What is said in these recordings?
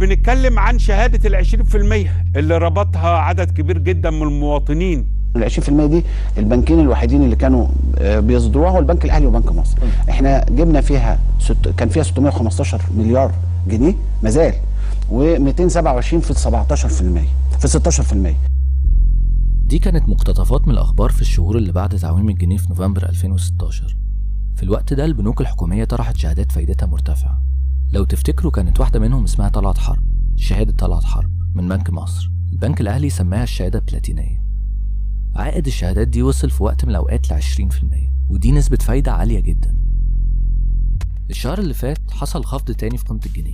بنتكلم عن شهادة العشرين في المية اللي ربطها عدد كبير جدا من المواطنين. ال 20% دي البنكين الوحيدين اللي كانوا آه، بيصدروها هو البنك الأهلي وبنك مصر. إحنا جبنا فيها ست... كان فيها 615 مليار جنيه مازال و227 في 17% في 16% دي كانت مقتطفات من الأخبار في الشهور اللي بعد تعويم الجنيه في نوفمبر 2016 في الوقت ده البنوك الحكومية طرحت شهادات فايدتها مرتفعة. لو تفتكروا كانت واحدة منهم اسمها طلعت حرب شهادة طلعت حرب من بنك مصر. البنك الأهلي سماها الشهادة بلاتينية عائد الشهادات دي وصل في وقت من الأوقات ل 20% ودي نسبة فايدة عالية جدا. الشهر اللي فات حصل خفض تاني في قيمة الجنيه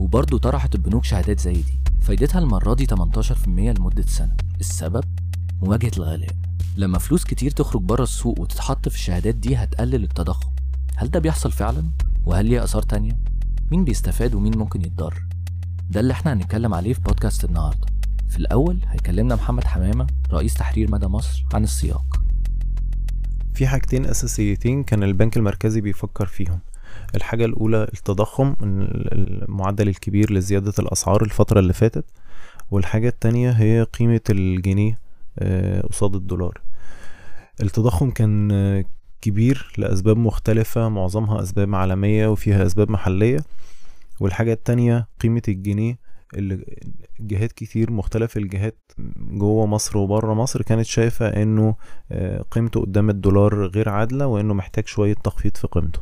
وبرضه طرحت البنوك شهادات زي دي. فايدتها المرة دي 18% لمدة سنة. السبب؟ مواجهة الغلاء. لما فلوس كتير تخرج بره السوق وتتحط في الشهادات دي هتقلل التضخم. هل ده بيحصل فعلا؟ وهل ليه آثار تانية؟ مين بيستفاد ومين ممكن يتضر؟ ده اللي إحنا هنتكلم عليه في بودكاست النهارده. في الأول هيكلمنا محمد حمامة رئيس تحرير مدى مصر عن السياق. في حاجتين أساسيتين كان البنك المركزي بيفكر فيهم. الحاجة الأولى التضخم المعدل الكبير لزيادة الأسعار الفترة اللي فاتت. والحاجة التانية هي قيمة الجنيه آه، قصاد الدولار. التضخم كان كبير لأسباب مختلفة معظمها أسباب عالمية وفيها أسباب محلية. والحاجة التانية قيمة الجنيه اللي جهات كتير مختلف الجهات جوه مصر وبره مصر كانت شايفة إنه آه، قيمته قدام الدولار غير عادلة وإنه محتاج شوية تخفيض في قيمته.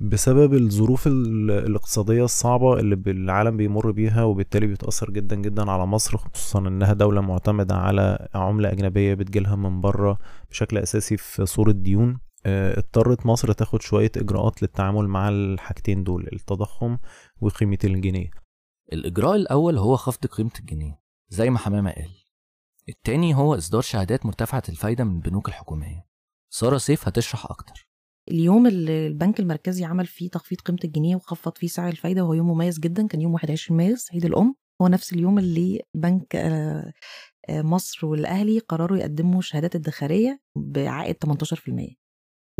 بسبب الظروف الاقتصادية الصعبة اللي العالم بيمر بيها وبالتالي بيتأثر جدا جدا على مصر خصوصا إنها دولة معتمدة على عملة أجنبية بتجيلها من بره بشكل أساسي في صورة ديون. اضطرت مصر تاخد شوية إجراءات للتعامل مع الحاجتين دول التضخم وقيمة الجنيه. الإجراء الأول هو خفض قيمة الجنيه زي ما حمامة قال. التاني هو إصدار شهادات مرتفعة الفايدة من البنوك الحكومية. سارة سيف هتشرح أكتر. اليوم اللي البنك المركزي عمل فيه تخفيض قيمة الجنيه وخفض فيه سعر الفايدة وهو يوم مميز جدا كان يوم 21 مارس عيد الأم. هو نفس اليوم اللي بنك آه، آه، مصر والأهلي قرروا يقدموا شهادات ادخارية بعائد 18%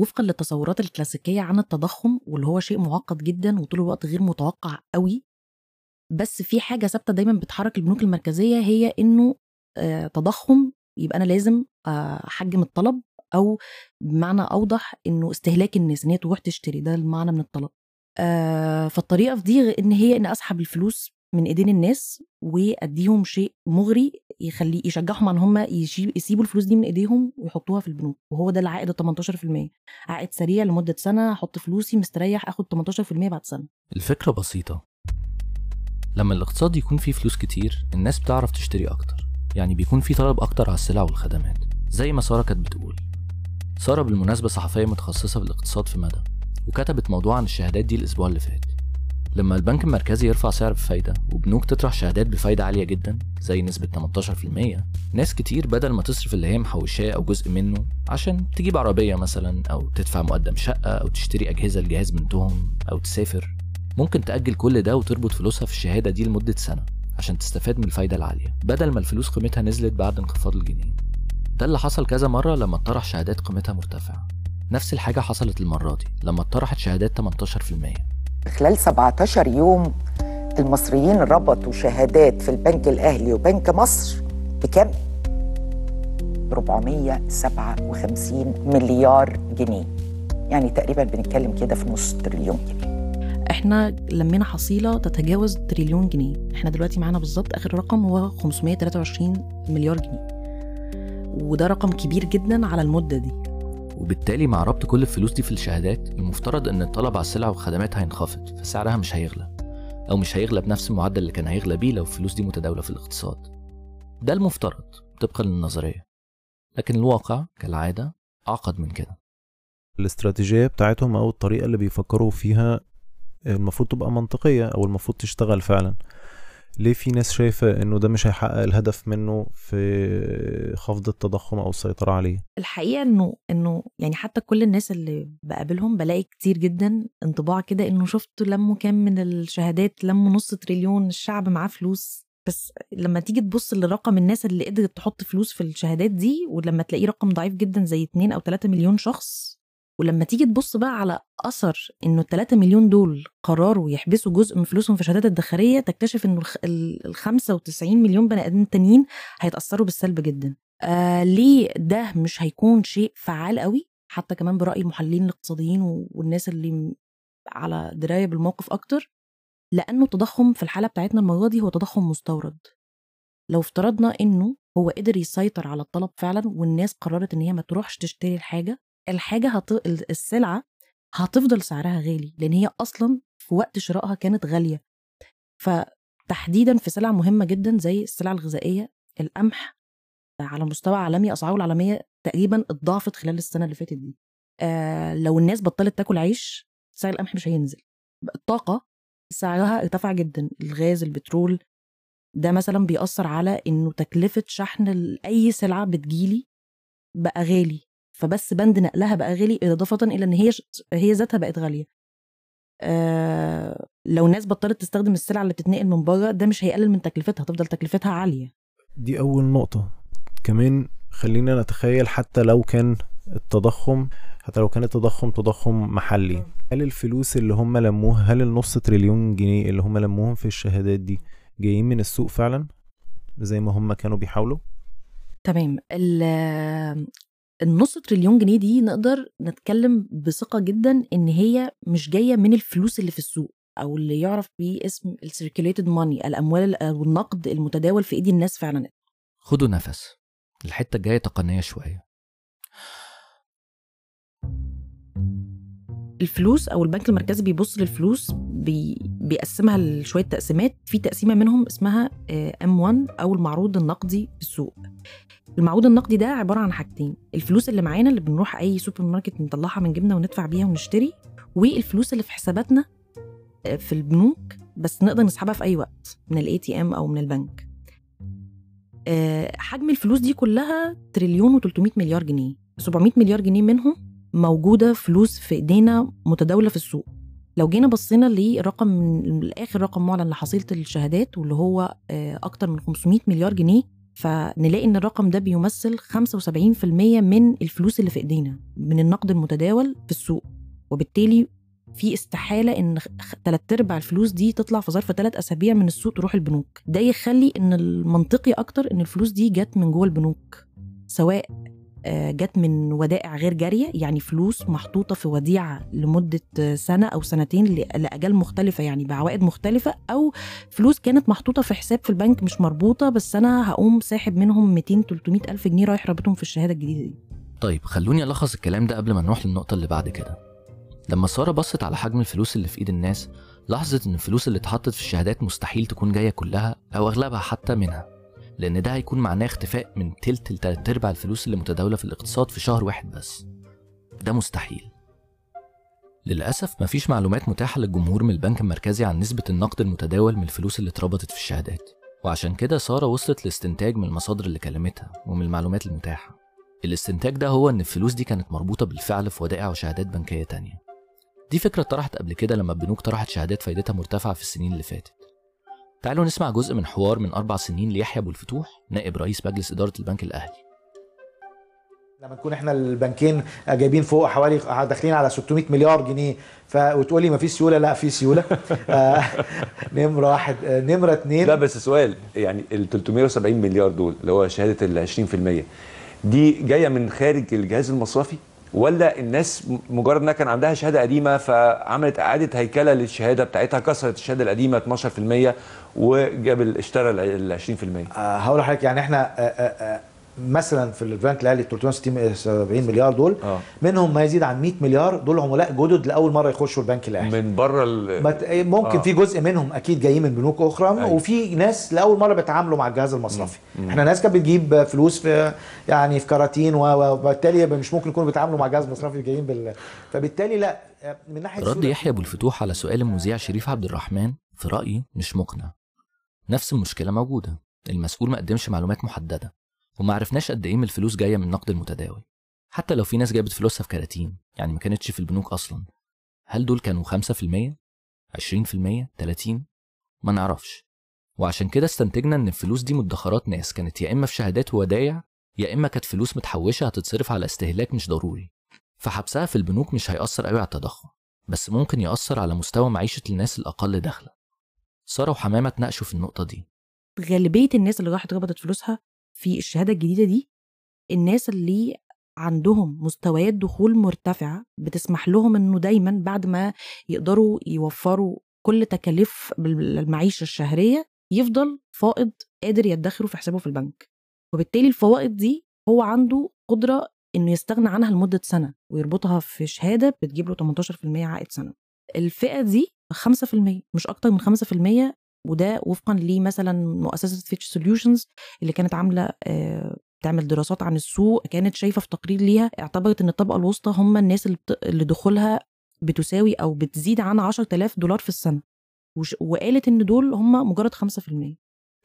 وفقا للتصورات الكلاسيكية عن التضخم واللي هو شيء معقد جدا وطول الوقت غير متوقع قوي. بس في حاجة ثابتة دايما بتحرك البنوك المركزية هي إنه آه، تضخم يبقى أنا لازم أحجم الطلب أو بمعنى أوضح إنه استهلاك الناس إن هي تروح تشتري. ده المعنى من الطلب. آه فالطريقة في دي إن هي إن أسحب الفلوس من إيدين الناس وأديهم شيء مغري يخلي يشجعهم إن هم يسيبوا الفلوس دي من إيديهم ويحطوها في البنوك وهو ده العائد ال 18% عائد سريع لمدة سنة أحط فلوسي مستريح آخد 18% بعد سنة. الفكرة بسيطة. لما الاقتصاد يكون فيه فلوس كتير الناس بتعرف تشتري أكتر. يعني بيكون في طلب أكتر على السلع والخدمات زي ما سارة كانت بتقول. سارة بالمناسبة صحفية متخصصة في الاقتصاد في مدى وكتبت موضوع عن الشهادات دي الأسبوع اللي فات. لما البنك المركزي يرفع سعر بفايدة وبنوك تطرح شهادات بفايدة عالية جدا زي نسبة 18% ناس كتير بدل ما تصرف اللي هي محوشاة أو جزء منه عشان تجيب عربية مثلا أو تدفع مقدم شقة أو تشتري أجهزة لجهاز بنتهم أو تسافر. ممكن تأجل كل ده وتربط فلوسها في الشهادة دي لمدة سنة عشان تستفاد من الفايدة العالية بدل ما الفلوس قيمتها نزلت بعد انخفاض الجنيه. ده اللي حصل كذا مرة لما اتطرح شهادات قيمتها مرتفعة. نفس الحاجة حصلت المرة دي لما اتطرحت شهادات 18% خلال 17 يوم المصريين ربطوا شهادات في البنك الأهلي وبنك مصر بكم؟ 457 مليار جنيه. يعني تقريبا بنتكلم كده في نص تريليون جنيه. إحنا لمينا حصيلة تتجاوز تريليون جنيه. إحنا دلوقتي معانا بالظبط آخر رقم هو 523 مليار جنيه. وده رقم كبير جدا على المدة دي. وبالتالي مع ربط كل الفلوس دي في الشهادات المفترض إن الطلب على السلع والخدمات هينخفض فسعرها مش هيغلى. أو مش هيغلى بنفس المعدل اللي كان هيغلى بيه لو الفلوس دي متداولة في الاقتصاد. ده المفترض طبقا للنظرية. لكن الواقع كالعادة أعقد من كده. الاستراتيجية بتاعتهم أو الطريقة اللي بيفكروا فيها المفروض تبقى منطقية أو المفروض تشتغل فعلا. ليه في ناس شايفة إنه ده مش هيحقق الهدف منه في خفض التضخم أو السيطرة عليه؟ الحقيقة إنه إنه يعني حتى كل الناس اللي بقابلهم بلاقي كتير جدا انطباع كده إنه شفت لموا كام من الشهادات لموا نص تريليون الشعب معاه فلوس. بس لما تيجي تبص لرقم الناس اللي قدرت تحط فلوس في الشهادات دي ولما تلاقيه رقم ضعيف جدا زي 2 أو 3 مليون شخص ولما تيجي تبص بقى على أثر إنه ال 3 مليون دول قرروا يحبسوا جزء من فلوسهم في الشهادات الادخاريه تكتشف إنه ال ال 95 مليون بني آدمين تانيين هيتأثروا بالسلب جدا. آه ليه ده مش هيكون شيء فعال قوي حتى كمان برأي المحللين الاقتصاديين والناس اللي على دراية بالموقف أكتر لأنه التضخم في الحالة بتاعتنا المرة دي هو تضخم مستورد. لو افترضنا إنه هو قدر يسيطر على الطلب فعلا والناس قررت إن هي ما تروحش تشتري الحاجة الحاجة هت... السلعة هتفضل سعرها غالي لأن هي أصلا في وقت شرائها كانت غالية. فتحديدا في سلع مهمة جدا زي السلع الغذائية القمح على مستوى عالمي أسعاره العالمية تقريبا اتضاعفت خلال السنة اللي فاتت دي. آه لو الناس بطلت تاكل عيش سعر القمح مش هينزل. الطاقة سعرها ارتفع جدا الغاز البترول ده مثلا بيأثر على إنه تكلفة شحن أي سلعة بتجيلي بقى غالي. فبس بند نقلها بقى غالي إضافة إلى إن هي هي ذاتها بقت غالية. آه لو الناس بطلت تستخدم السلع اللي بتتنقل من بره ده مش هيقلل من تكلفتها هتفضل تكلفتها عالية. دي أول نقطة. كمان خلينا نتخيل حتى لو كان التضخم حتى لو كان التضخم تضخم محلي. هل الفلوس اللي هم لموها هل النص تريليون جنيه اللي هم لموهم في الشهادات دي جايين من السوق فعلا؟ زي ما هم كانوا بيحاولوا؟ تمام. ال- النص تريليون جنيه دي نقدر نتكلم بثقة جدا إن هي مش جاية من الفلوس اللي في السوق أو اللي يعرف بيه اسم ال circulated money الأموال أو النقد المتداول في ايدي الناس فعلا. خدوا نفس. الحتة الجاية تقنية شوية. الفلوس أو البنك المركزي بيبص للفلوس بي بيقسمها لشوية تقسيمات. في تقسيمة منهم اسمها M 1 أو المعروض النقدي في السوق المعروض النقدي ده عبارة عن حاجتين الفلوس اللي معانا اللي بنروح أي سوبر ماركت نطلعها من جيبنا وندفع بيها ونشتري والفلوس اللي في حساباتنا آه، في البنوك بس نقدر نسحبها في أي وقت من ال ATM أو من البنك. آه، حجم الفلوس دي كلها تريليون و300 مليار جنيه. 700 مليار جنيه منهم موجودة فلوس في إيدينا متداولة في السوق. لو جينا بصينا لرقم من الآخر رقم معلن لحصيلة الشهادات واللي هو آه، أكتر من 500 مليار جنيه فنلاقي إن الرقم ده بيمثل 75% من الفلوس اللي في إيدينا من النقد المتداول في السوق. وبالتالي في استحالة إن تلات أرباع الفلوس دي تطلع في ظرف ثلاث أسابيع من السوق تروح البنوك. ده يخلي إن المنطقي أكتر إن الفلوس دي جت من جوه البنوك سواء جت من ودائع غير جارية يعني فلوس محطوطة في وديعة لمدة آه، سنة أو سنتين ل- لأجال مختلفة يعني بعوائد مختلفة أو فلوس كانت محطوطة في حساب في البنك مش مربوطة بس أنا هقوم ساحب منهم 200 300 ألف جنيه رايح رابطهم في الشهادة الجديدة دي. طيب خلوني ألخص الكلام ده قبل ما نروح للنقطة اللي بعد كده. لما سارة بصت على حجم الفلوس اللي في إيد الناس لاحظت إن الفلوس اللي اتحطت في الشهادات مستحيل تكون جاية كلها أو أغلبها حتى منها. لأن ده هيكون معناه اختفاء من تلت لتلات أرباع الفلوس اللي متداولة في الاقتصاد في شهر واحد بس. ده مستحيل. للأسف مفيش معلومات متاحة للجمهور من البنك المركزي عن نسبة النقد المتداول من الفلوس اللي اتربطت في الشهادات. وعشان كده سارة وصلت لاستنتاج من المصادر اللي كلمتها ومن المعلومات المتاحة. الاستنتاج ده هو إن الفلوس دي كانت مربوطة بالفعل في ودائع وشهادات بنكية تانية. دي فكرة طرحت قبل كده لما البنوك طرحت شهادات فايدتها مرتفعة في السنين اللي فاتت. تعالوا نسمع جزء من حوار من أربع سنين ليحيى أبو الفتوح نائب رئيس مجلس إدارة البنك الأهلي. لما نكون إحنا البنكين جايبين فوق حوالي داخلين على 600 مليار جنيه ف وتقول لي ما فيش سيولة؟ لا في سيولة. آه، نمرة واحد. آه، نمرة اثنين لا بس سؤال يعني ال 370 مليار دول اللي هو شهادة ال 20% دي جاية من خارج الجهاز المصرفي؟ ولا الناس مجرد إنها كان عندها شهادة قديمة فعملت إعادة هيكلة للشهادة بتاعتها كسرت الشهادة القديمة 12% وجاب اشترى ال 20% آه، هقول لحضرتك يعني إحنا آه، آه، مثلا في البنك الأهلي 360 مليار دول آه. منهم ما يزيد عن 100 مليار دول عملاء جدد لأول مرة يخشوا البنك الأهلي. من بره ال- ت- ممكن آه. في جزء منهم أكيد جايين من بنوك أخرى أيوة. وفي ناس لأول مرة بيتعاملوا مع الجهاز المصرفي. إحنا ناس كانت بتجيب فلوس في يعني في كراتين وبالتالي مش ممكن يكونوا بيتعاملوا مع الجهاز المصرفي جايين بال فبالتالي لا من ناحية رد يحيى أبو الفتوح على سؤال المذيع شريف عبد الرحمن في رأيي مش مقنع. نفس المشكلة موجودة. المسؤول ما قدمش معلومات محددة. وما عرفناش قد إيه من الفلوس جاية من النقد المتداول. حتى لو في ناس جابت فلوسها في كراتين يعني ما كانتش في البنوك أصلا. هل دول كانوا 5% 20% 30 ما نعرفش. وعشان كده استنتجنا إن الفلوس دي مدخرات ناس كانت يا إما في شهادات وودايع يا إما كانت فلوس متحوشة هتتصرف على استهلاك مش ضروري. فحبسها في البنوك مش هيأثر قوي على التضخم بس ممكن يأثر على مستوى معيشة الناس الأقل دخلا سارة وحمامة اتناقشوا في النقطة دي. غالبية الناس اللي راحت ربطت فلوسها في الشهادة الجديدة دي الناس اللي عندهم مستويات دخول مرتفعة بتسمح لهم إنه دايما بعد ما يقدروا يوفروا كل تكاليف المعيشه الشهرية يفضل فائض قادر يدخره في حسابه في البنك. وبالتالي الفوائد دي هو عنده قدرة إنه يستغنى عنها لمدة سنة ويربطها في شهادة بتجيب له 18% عائد سنة. الفئة دي 5% مش أكتر من 5% وده وفقا لمثلا مؤسسة فيتش سوليوشنز اللي كانت عاملة آه، تعمل دراسات عن السوق كانت شايفة في تقرير ليها اعتبرت إن الطبقة الوسطى هم الناس اللي, دخولها بتساوي أو بتزيد عن 10000 دولار في السنة. وقالت إن دول هم مجرد 5%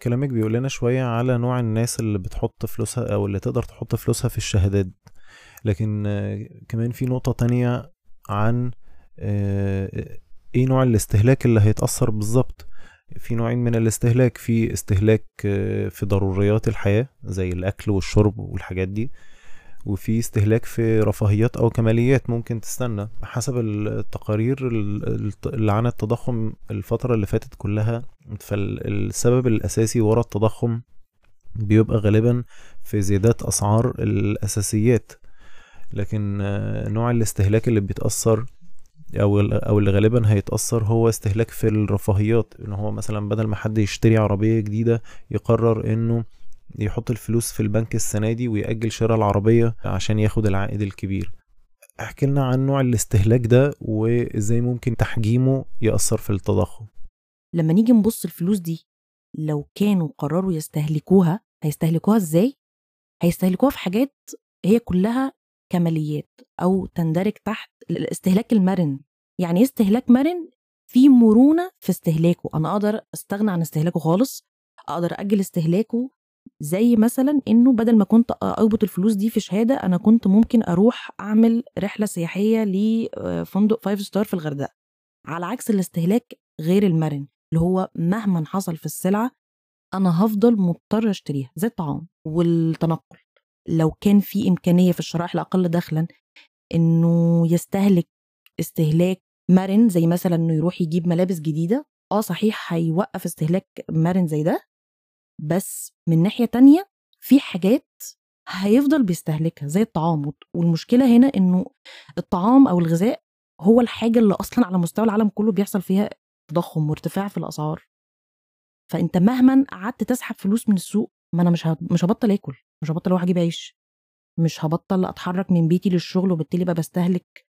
كلامك بيقول لنا شوية على نوع الناس اللي بتحط فلوسها أو اللي تقدر تحط فلوسها في الشهادات لكن آه، كمان في نقطة تانية عن آه، إيه نوع الاستهلاك اللي هيتأثر بالظبط في نوعين من الاستهلاك في استهلاك آه، في ضروريات الحياة زي الأكل والشرب والحاجات دي وفي استهلاك في رفاهيات أو كماليات ممكن تستنى. حسب التقارير ال- اللي عن التضخم الفترة اللي فاتت كلها فالسبب الأساسي ورا التضخم بيبقى غالبا في زيادات أسعار الأساسيات. لكن آه، نوع الاستهلاك اللي بيتأثر أو أو اللي غالبا هيتأثر هو استهلاك في الرفاهيات إن هو مثلا بدل ما حد يشتري عربية جديدة يقرر إنه يحط الفلوس في البنك السنة دي ويأجل شراء العربية عشان ياخد العائد الكبير. احكي لنا عن نوع الاستهلاك ده وإزاي ممكن تحجيمه يأثر في التضخم. لما نيجي نبص الفلوس دي لو كانوا قرروا يستهلكوها هيستهلكوها إزاي؟ هيستهلكوها في حاجات هي كلها كماليات أو تندرج تحت الاستهلاك المرن. يعني إيه استهلاك مرن؟ في مرونة في استهلاكه. أنا أقدر أستغنى عن استهلاكه خالص. أقدر أجل استهلاكه زي مثلا إنه بدل ما كنت اربط الفلوس دي في شهادة أنا كنت ممكن أروح أعمل رحلة سياحية لفندق five star في الغردقة. على عكس الاستهلاك غير المرن اللي هو مهما حصل في السلعة أنا هفضل مضطر أشتريها. زي الطعام والتنقل. لو كان في إمكانية في الشرائح الأقل دخلا إنه يستهلك استهلاك مرن زي مثلا إنه يروح يجيب ملابس جديدة آه صحيح هيوقف استهلاك مرن زي ده بس من ناحية تانية في حاجات هيفضل بيستهلكها زي الطعام والمشكلة هنا إنه الطعام أو الغذاء هو الحاجة اللي أصلا على مستوى العالم كله بيحصل فيها تضخم وارتفاع في الأسعار. فأنت مهما قعدت تسحب فلوس من السوق ما أنا مش مش هبطل آكل. مش هبطل أروح أجيب عيش. مش هبطل أتحرك من بيتي للشغل وبالتالي بقى بستهلك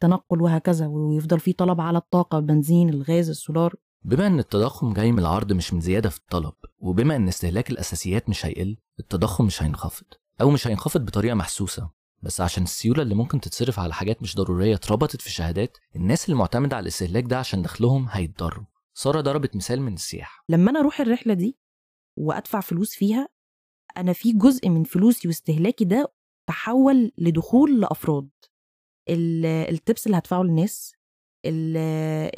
تنقل وهكذا ويفضل في طلب على الطاقة البنزين الغاز السولار. بما إن التضخم جاي من العرض مش من زيادة في الطلب وبما إن استهلاك الأساسيات مش هيقل التضخم مش هينخفض أو مش هينخفض بطريقة محسوسة. بس عشان السيولة اللي ممكن تتصرف على حاجات مش ضرورية اتربطت في شهادات الناس اللي معتمده على الاستهلاك ده عشان دخلهم هيتضروا. سارة ضربت مثال من السياحة. لما أنا أروح الرحلة دي وأدفع فلوس فيها أنا في جزء من فلوسي واستهلاكي ده تحول لدخول لأفراد. التبس اللي هدفعه للناس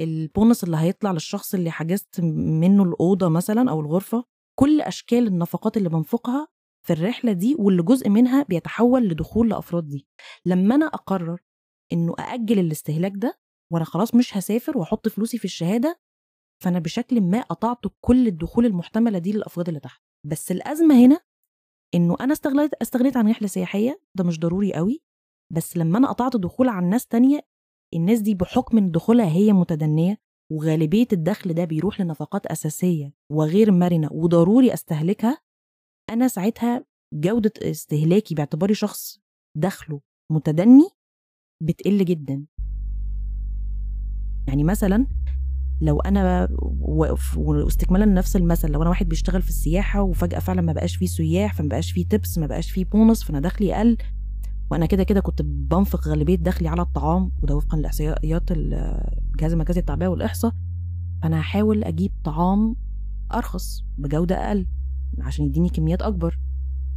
البونص اللي هيطلع للشخص اللي حجزت منه الأوضة مثلا أو الغرفة كل أشكال النفقات اللي بنفقها في الرحلة دي واللي جزء منها بيتحول لدخول لأفراد دي. لما أنا أقرر إنه أأجل الاستهلاك ده وأنا خلاص مش هسافر وأحط فلوسي في الشهادة فأنا بشكل ما قطعت كل الدخول المحتملة دي للأفراد اللي تحت. بس الأزمة هنا إنه أنا استغليت استغنيت عن رحلة سياحية ده مش ضروري قوي بس لما أنا قطعت دخول عن ناس تانية الناس دي بحكم إن دخولها هي متدنية وغالبية الدخل ده بيروح لنفقات أساسية وغير مرنة وضروري أستهلكها أنا ساعتها جودة استهلاكي باعتباري شخص دخله متدني بتقل جدا. يعني مثلا لو أنا واستكمالا لنفس المثل لو أنا واحد بيشتغل في السياحة وفجأة فعلا ما بقاش فيه سياح فما بقاش فيه تبس ما بقاش فيه بونص فأنا دخلي قل. وأنا كده كده كنت بنفق غالبية دخلي على الطعام وده وفقا لإحصائيات الجهاز المركزي للتعبئه والإحصاء. فأنا هحاول أجيب طعام أرخص بجودة أقل عشان يديني كميات أكبر.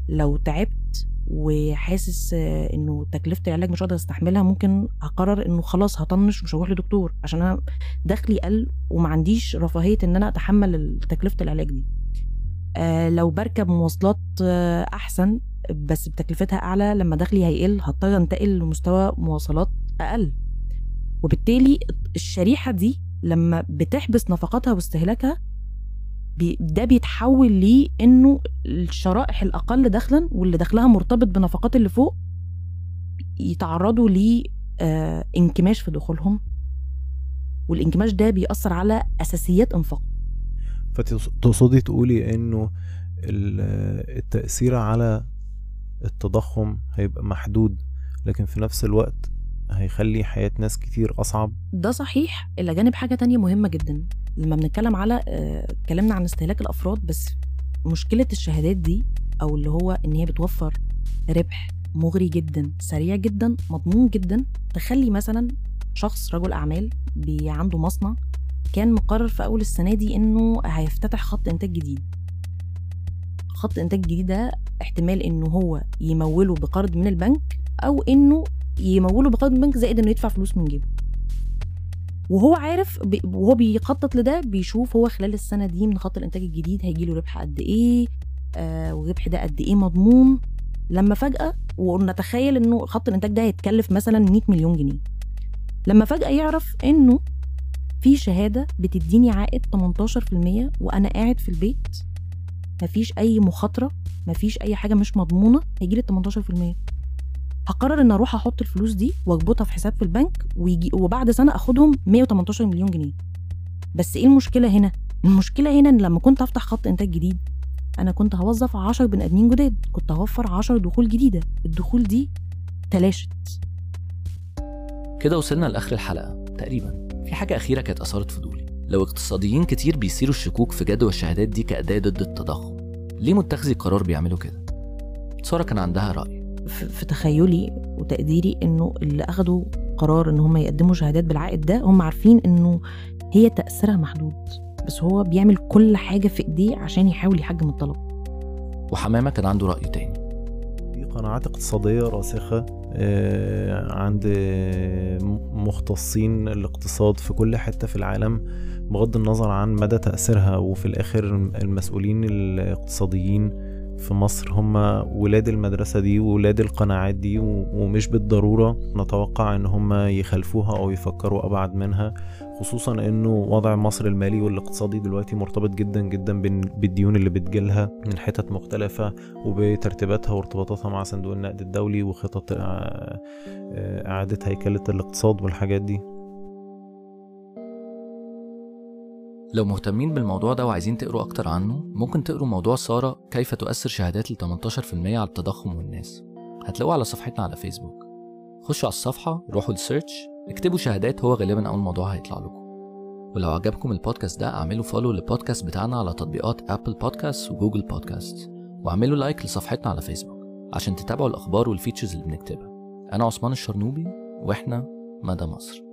لو تعبت وحاسس إنه تكلفة العلاج مش قادر أستحملها ممكن أقرر إنه خلاص هطنش مش هروح لدكتور عشان أنا دخلي قل وما عنديش رفاهية إن أنا أتحمل تكلفة العلاج دي. آه لو بركب مواصلات آه أحسن بس بتكلفتها أعلى لما دخلي هيقل هضطر أنتقل لمستوى مواصلات أقل. وبالتالي الشريحة دي لما بتحبس نفقاتها واستهلاكها بي ده بيتحول ليه إنه الشرائح الأقل دخلا واللي دخلها مرتبط بنفقات اللي فوق يتعرضوا ل آه انكماش في دخولهم. والانكماش ده بيأثر على أساسيات انفاقهم فتقصدي تقولي إنه ال- التأثير على التضخم هيبقى محدود لكن في نفس الوقت هيخلي حياة ناس كتير أصعب؟ ده صحيح. إلا جانب حاجة تانية مهمة جدا. لما بنتكلم على آه، اتكلمنا عن استهلاك الأفراد بس مشكلة الشهادات دي أو اللي هو إن هي بتوفر ربح مغري جدا سريع جدا مضمون جدا تخلي مثلا شخص رجل أعمال بي عنده مصنع كان مقرر في أول السنة دي إنه هيفتتح خط إنتاج جديد. خط إنتاج جديد ده احتمال إنه هو يموله بقرض من البنك أو إنه يموله بقرض من البنك زائد إنه يدفع فلوس من جيبه. وهو عارف وهو بيخطط لده بيشوف هو خلال السنة دي من خط الإنتاج الجديد هيجي له ربح قد إيه آه والربح ده قد إيه مضمون. لما فجأة ونتخيل إنه خط الإنتاج ده هيتكلف مثلا 100 مليون جنيه. لما فجأة يعرف إنه في شهادة بتديني عائد 18% وأنا قاعد في البيت مفيش أي مخاطرة مفيش أي حاجة مش مضمونة هيجي لي 18% هقرر إن أروح أحط الفلوس دي واظبطها في حساب في البنك ويجي وبعد سنة أخدهم 118 مليون جنيه. بس إيه المشكلة هنا؟ المشكلة هنا إن لما كنت هفتح خط إنتاج جديد أنا كنت هوظف 10 بني آدمين جداد. كنت هوفر 10 دخول جديدة. الدخول دي تلاشت. كده وصلنا لآخر الحلقة تقريبا. في حاجة أخيرة كانت أثارت فضولي. لو اقتصاديين كتير بيثيروا الشكوك في جدوى الشهادات دي كأداة ضد التضخم ليه متخذي القرار بيعملوا كده؟ سارة كان عندها رأي. في تخيلي وتقديري إنه اللي أخدوا قرار إن هم يقدموا شهادات بالعائد ده هم عارفين إنه هي تأثيرها محدود. بس هو بيعمل كل حاجة في إيديه عشان يحاول يحجم الطلب. وحمامة كان عنده رأي تاني. في قناعات اقتصادية راسخة آه، عند آه، مختصين الاقتصاد في كل حتة في العالم بغض النظر عن مدى تأثيرها وفي الآخر المسؤولين الاقتصاديين في مصر هم ولاد المدرسة دي وولاد القناعات دي ومش بالضرورة نتوقع إن هم يخالفوها أو يفكروا أبعد منها خصوصا إنه وضع مصر المالي والاقتصادي دلوقتي مرتبط جدا جدا بال- بالديون اللي بتجيلها من حتت مختلفة وبترتيباتها وارتباطاتها مع صندوق النقد الدولي وخطط آه، آه، إعادة هيكلة الاقتصاد والحاجات دي. لو مهتمين بالموضوع ده وعايزين تقروا أكتر عنه ممكن تقروا موضوع سارة كيف تؤثر شهادات ال 18% على التضخم والناس. هتلاقوه على صفحتنا على فيسبوك خشوا على الصفحة روحوا ل search اكتبوا شهادات هو غالبا أول موضوع هيطلع لكم. ولو عجبكم البودكاست ده اعملوا follow للبودكاست بتاعنا على تطبيقات Apple Podcast و Google Podcast واعملوا like لصفحتنا على فيسبوك عشان تتابعوا الأخبار وال features اللي بنكتبها. أنا عثمان الشرنوبي وإحنا مدى مصر.